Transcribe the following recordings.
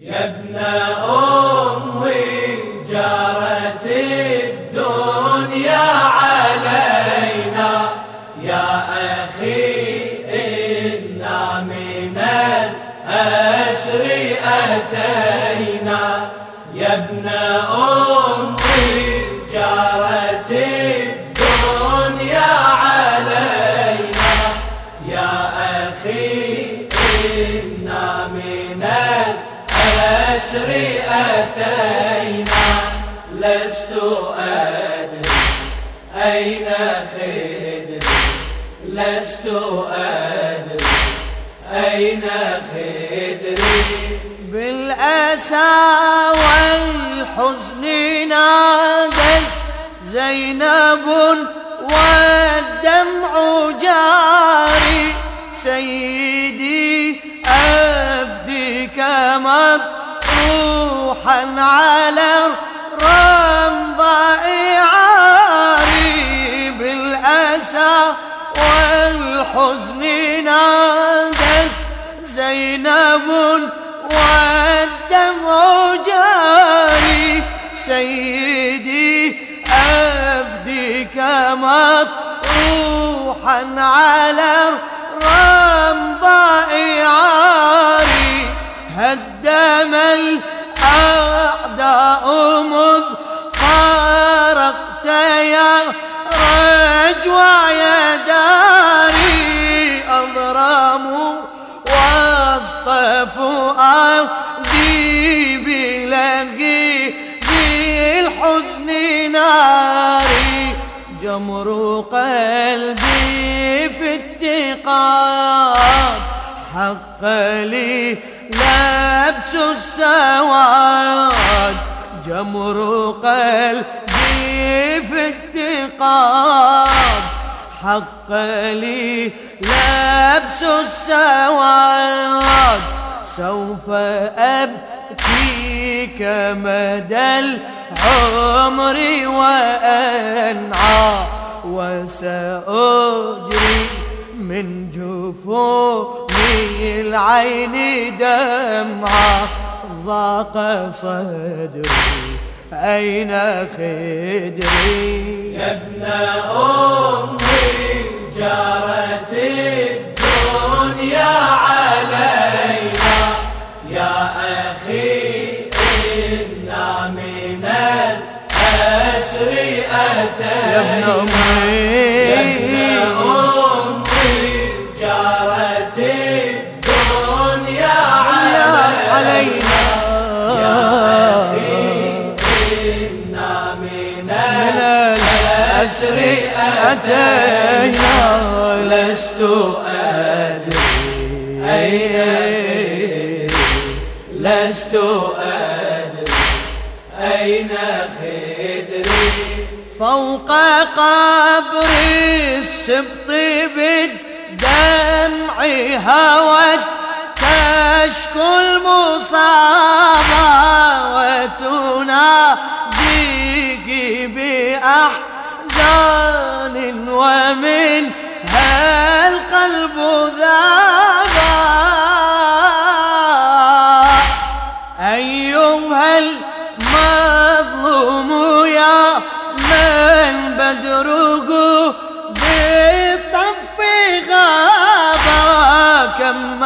يا ابن أمي الأسر أتينا لست أدري أين خدري لست أدري أين خدري. بالأسى والحزن نادت زينب والدمع جاري سيدي مطروحا على الرمضاء عاري بالأسى والحزن نادت زينب والدمع جاري سيدي أفديك مطروحا على الرمضاء عاري هدم الأعداء مذ فارقت يا رجوى يا داري أضرموا وسط فؤادي بلقي بالحزن ناري. جمر قلبي في اتقاد حق لي لبس السواد. جمر قلبي في اتقاد حق لي لبس السواد. سوف أبكيك مدى العمر وأنعى. وسأجري من جفوني العين دمعة ضاق صدري. أين خدري؟ يا ابن أمي جارت الدنيا علينا. يا أخي إنا من الأسر أتينا. يا ابن يا أتينا لست أدري. أين لست أدري. أين خدري؟ فوق قبر السبط بالدمع هوت تشكو المصابة وتناديك بأحزان. ومن هالقلب ذابا. أيها المظلوم يا من بدره بالطف غابا. كم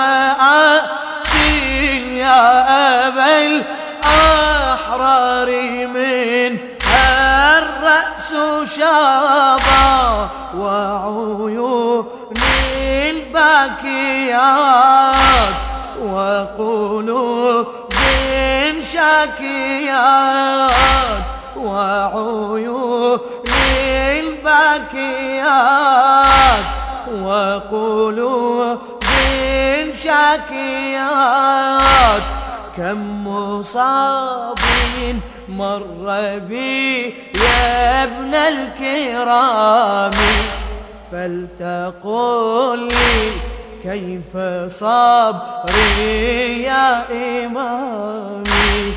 الباكيات وقلوب شاكيات وعيون الباكيات وقلوب شاكيات. كم مصاب مر بي يا ابن الكرام فلتقل لي كيف صبري يا إمامي؟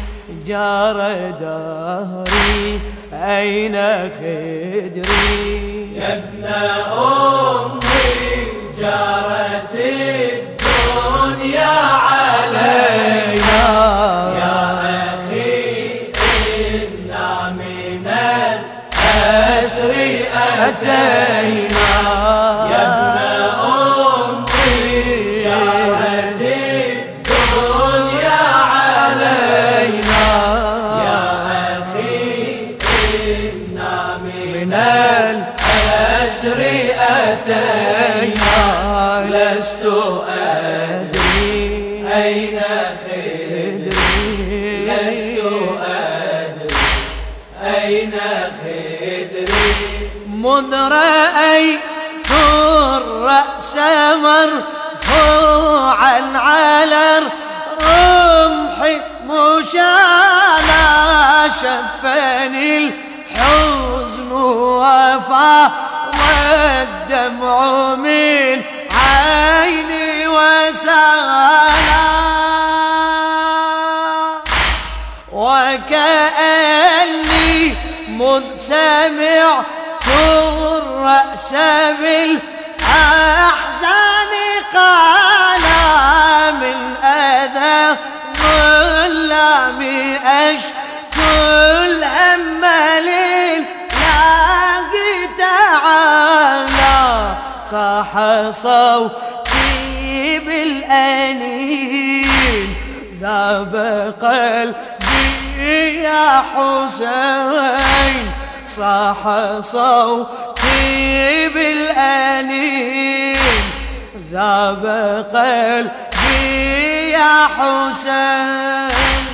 جار دهري أين خدري؟ يا ابن أمي جارت الدنيا علينا يا أخي إنا من الأسر أتينا. لست أدري أين خدري. مذ رأيت الرأس مرفوعا على الرمح مشالا شفني الحزن وفا والدمع من سمعت الرأس بالأحزان قال من أذى ظلام أشكو الهم لله تعالى. صاح صوتي بالأنين ذاب قلبي يا حسين. صاح صوتي بالأنين ذاب قلبي يا حسين.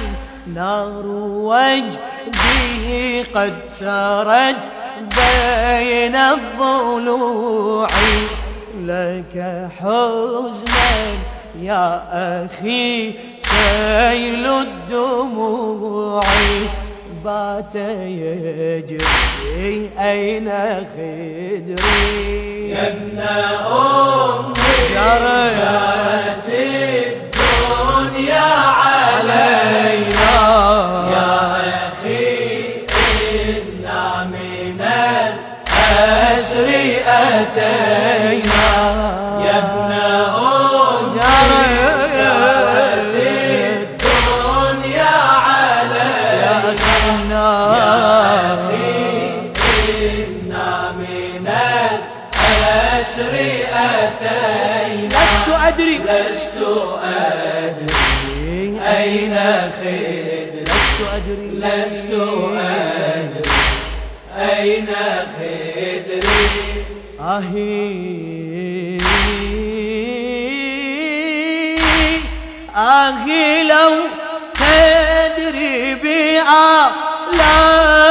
نار وجدي قد سرت بين الضلوع. لك حزنا يا أخي سيل الدموع. بات يجري أين خدري؟ يا ابن أمي جرت لست أدري أين خدري؟ آهي. آهي لو تدري بآلامي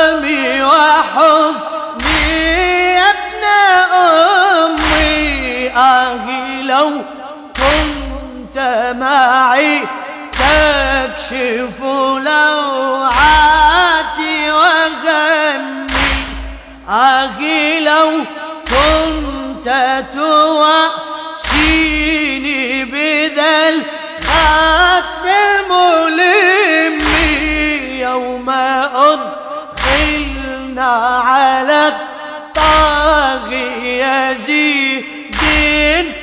تواسيني بذا الختم الملم يوم أدخلنا على الطاغي يزيد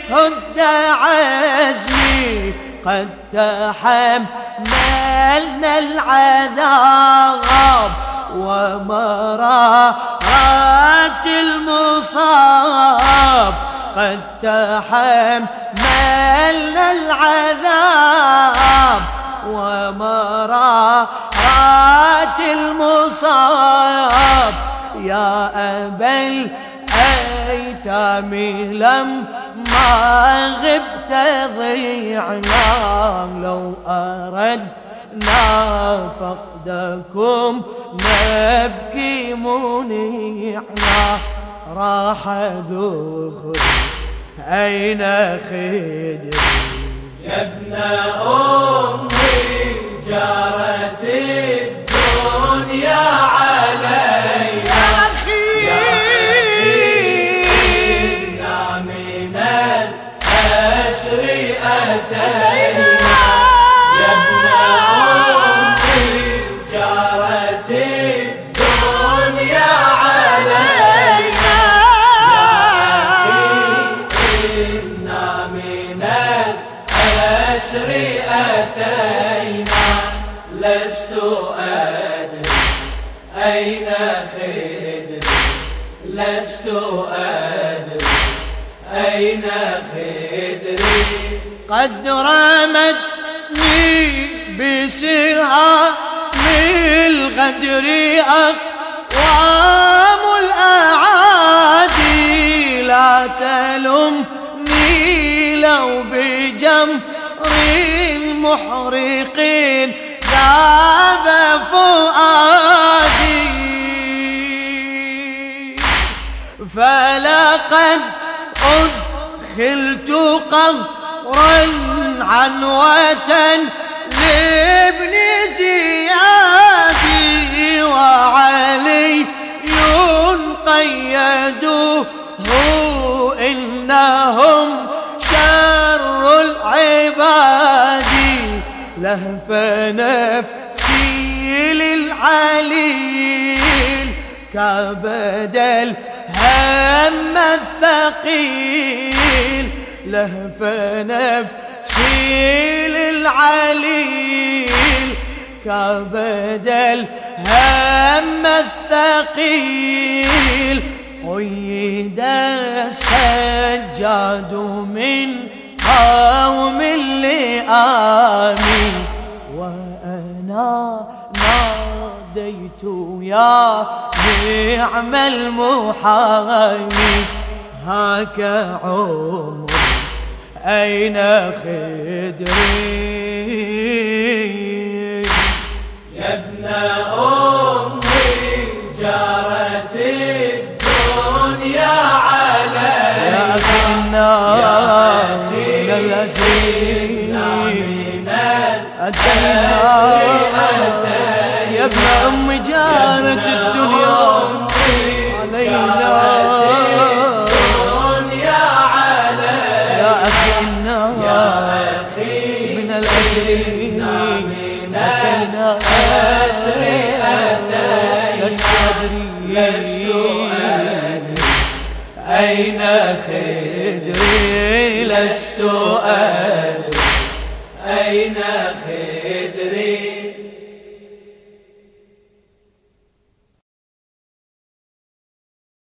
هد عزمي قد تحملنا العذاب ومرارات المصاب. قد تحملنا العذاب ومرارات المصاب. يا أبا الأيتام لما غبت ضيعنا. لو أردنا فقدكم نبكي منيعنا راح ذخري أين خدري. يا ابن أمي يسرها من الغدر أقوام الأعادي لا تلمني لو بجمر المحرقين ذاب فؤادي. فلقد أدخلت قهرا عنوة لابن زياد وعلي قيدوه إنهم شر العباد لهف نفسي للعليل كبد الهم الثقيل لهف نفسي للعليل كبد الهم الثقيل قيد السجاد من قوم لآمين وأنا ناديت يا نعم المحامي هاك عمر أين خدري؟ يا ابن أمي أين خدري لست أدري.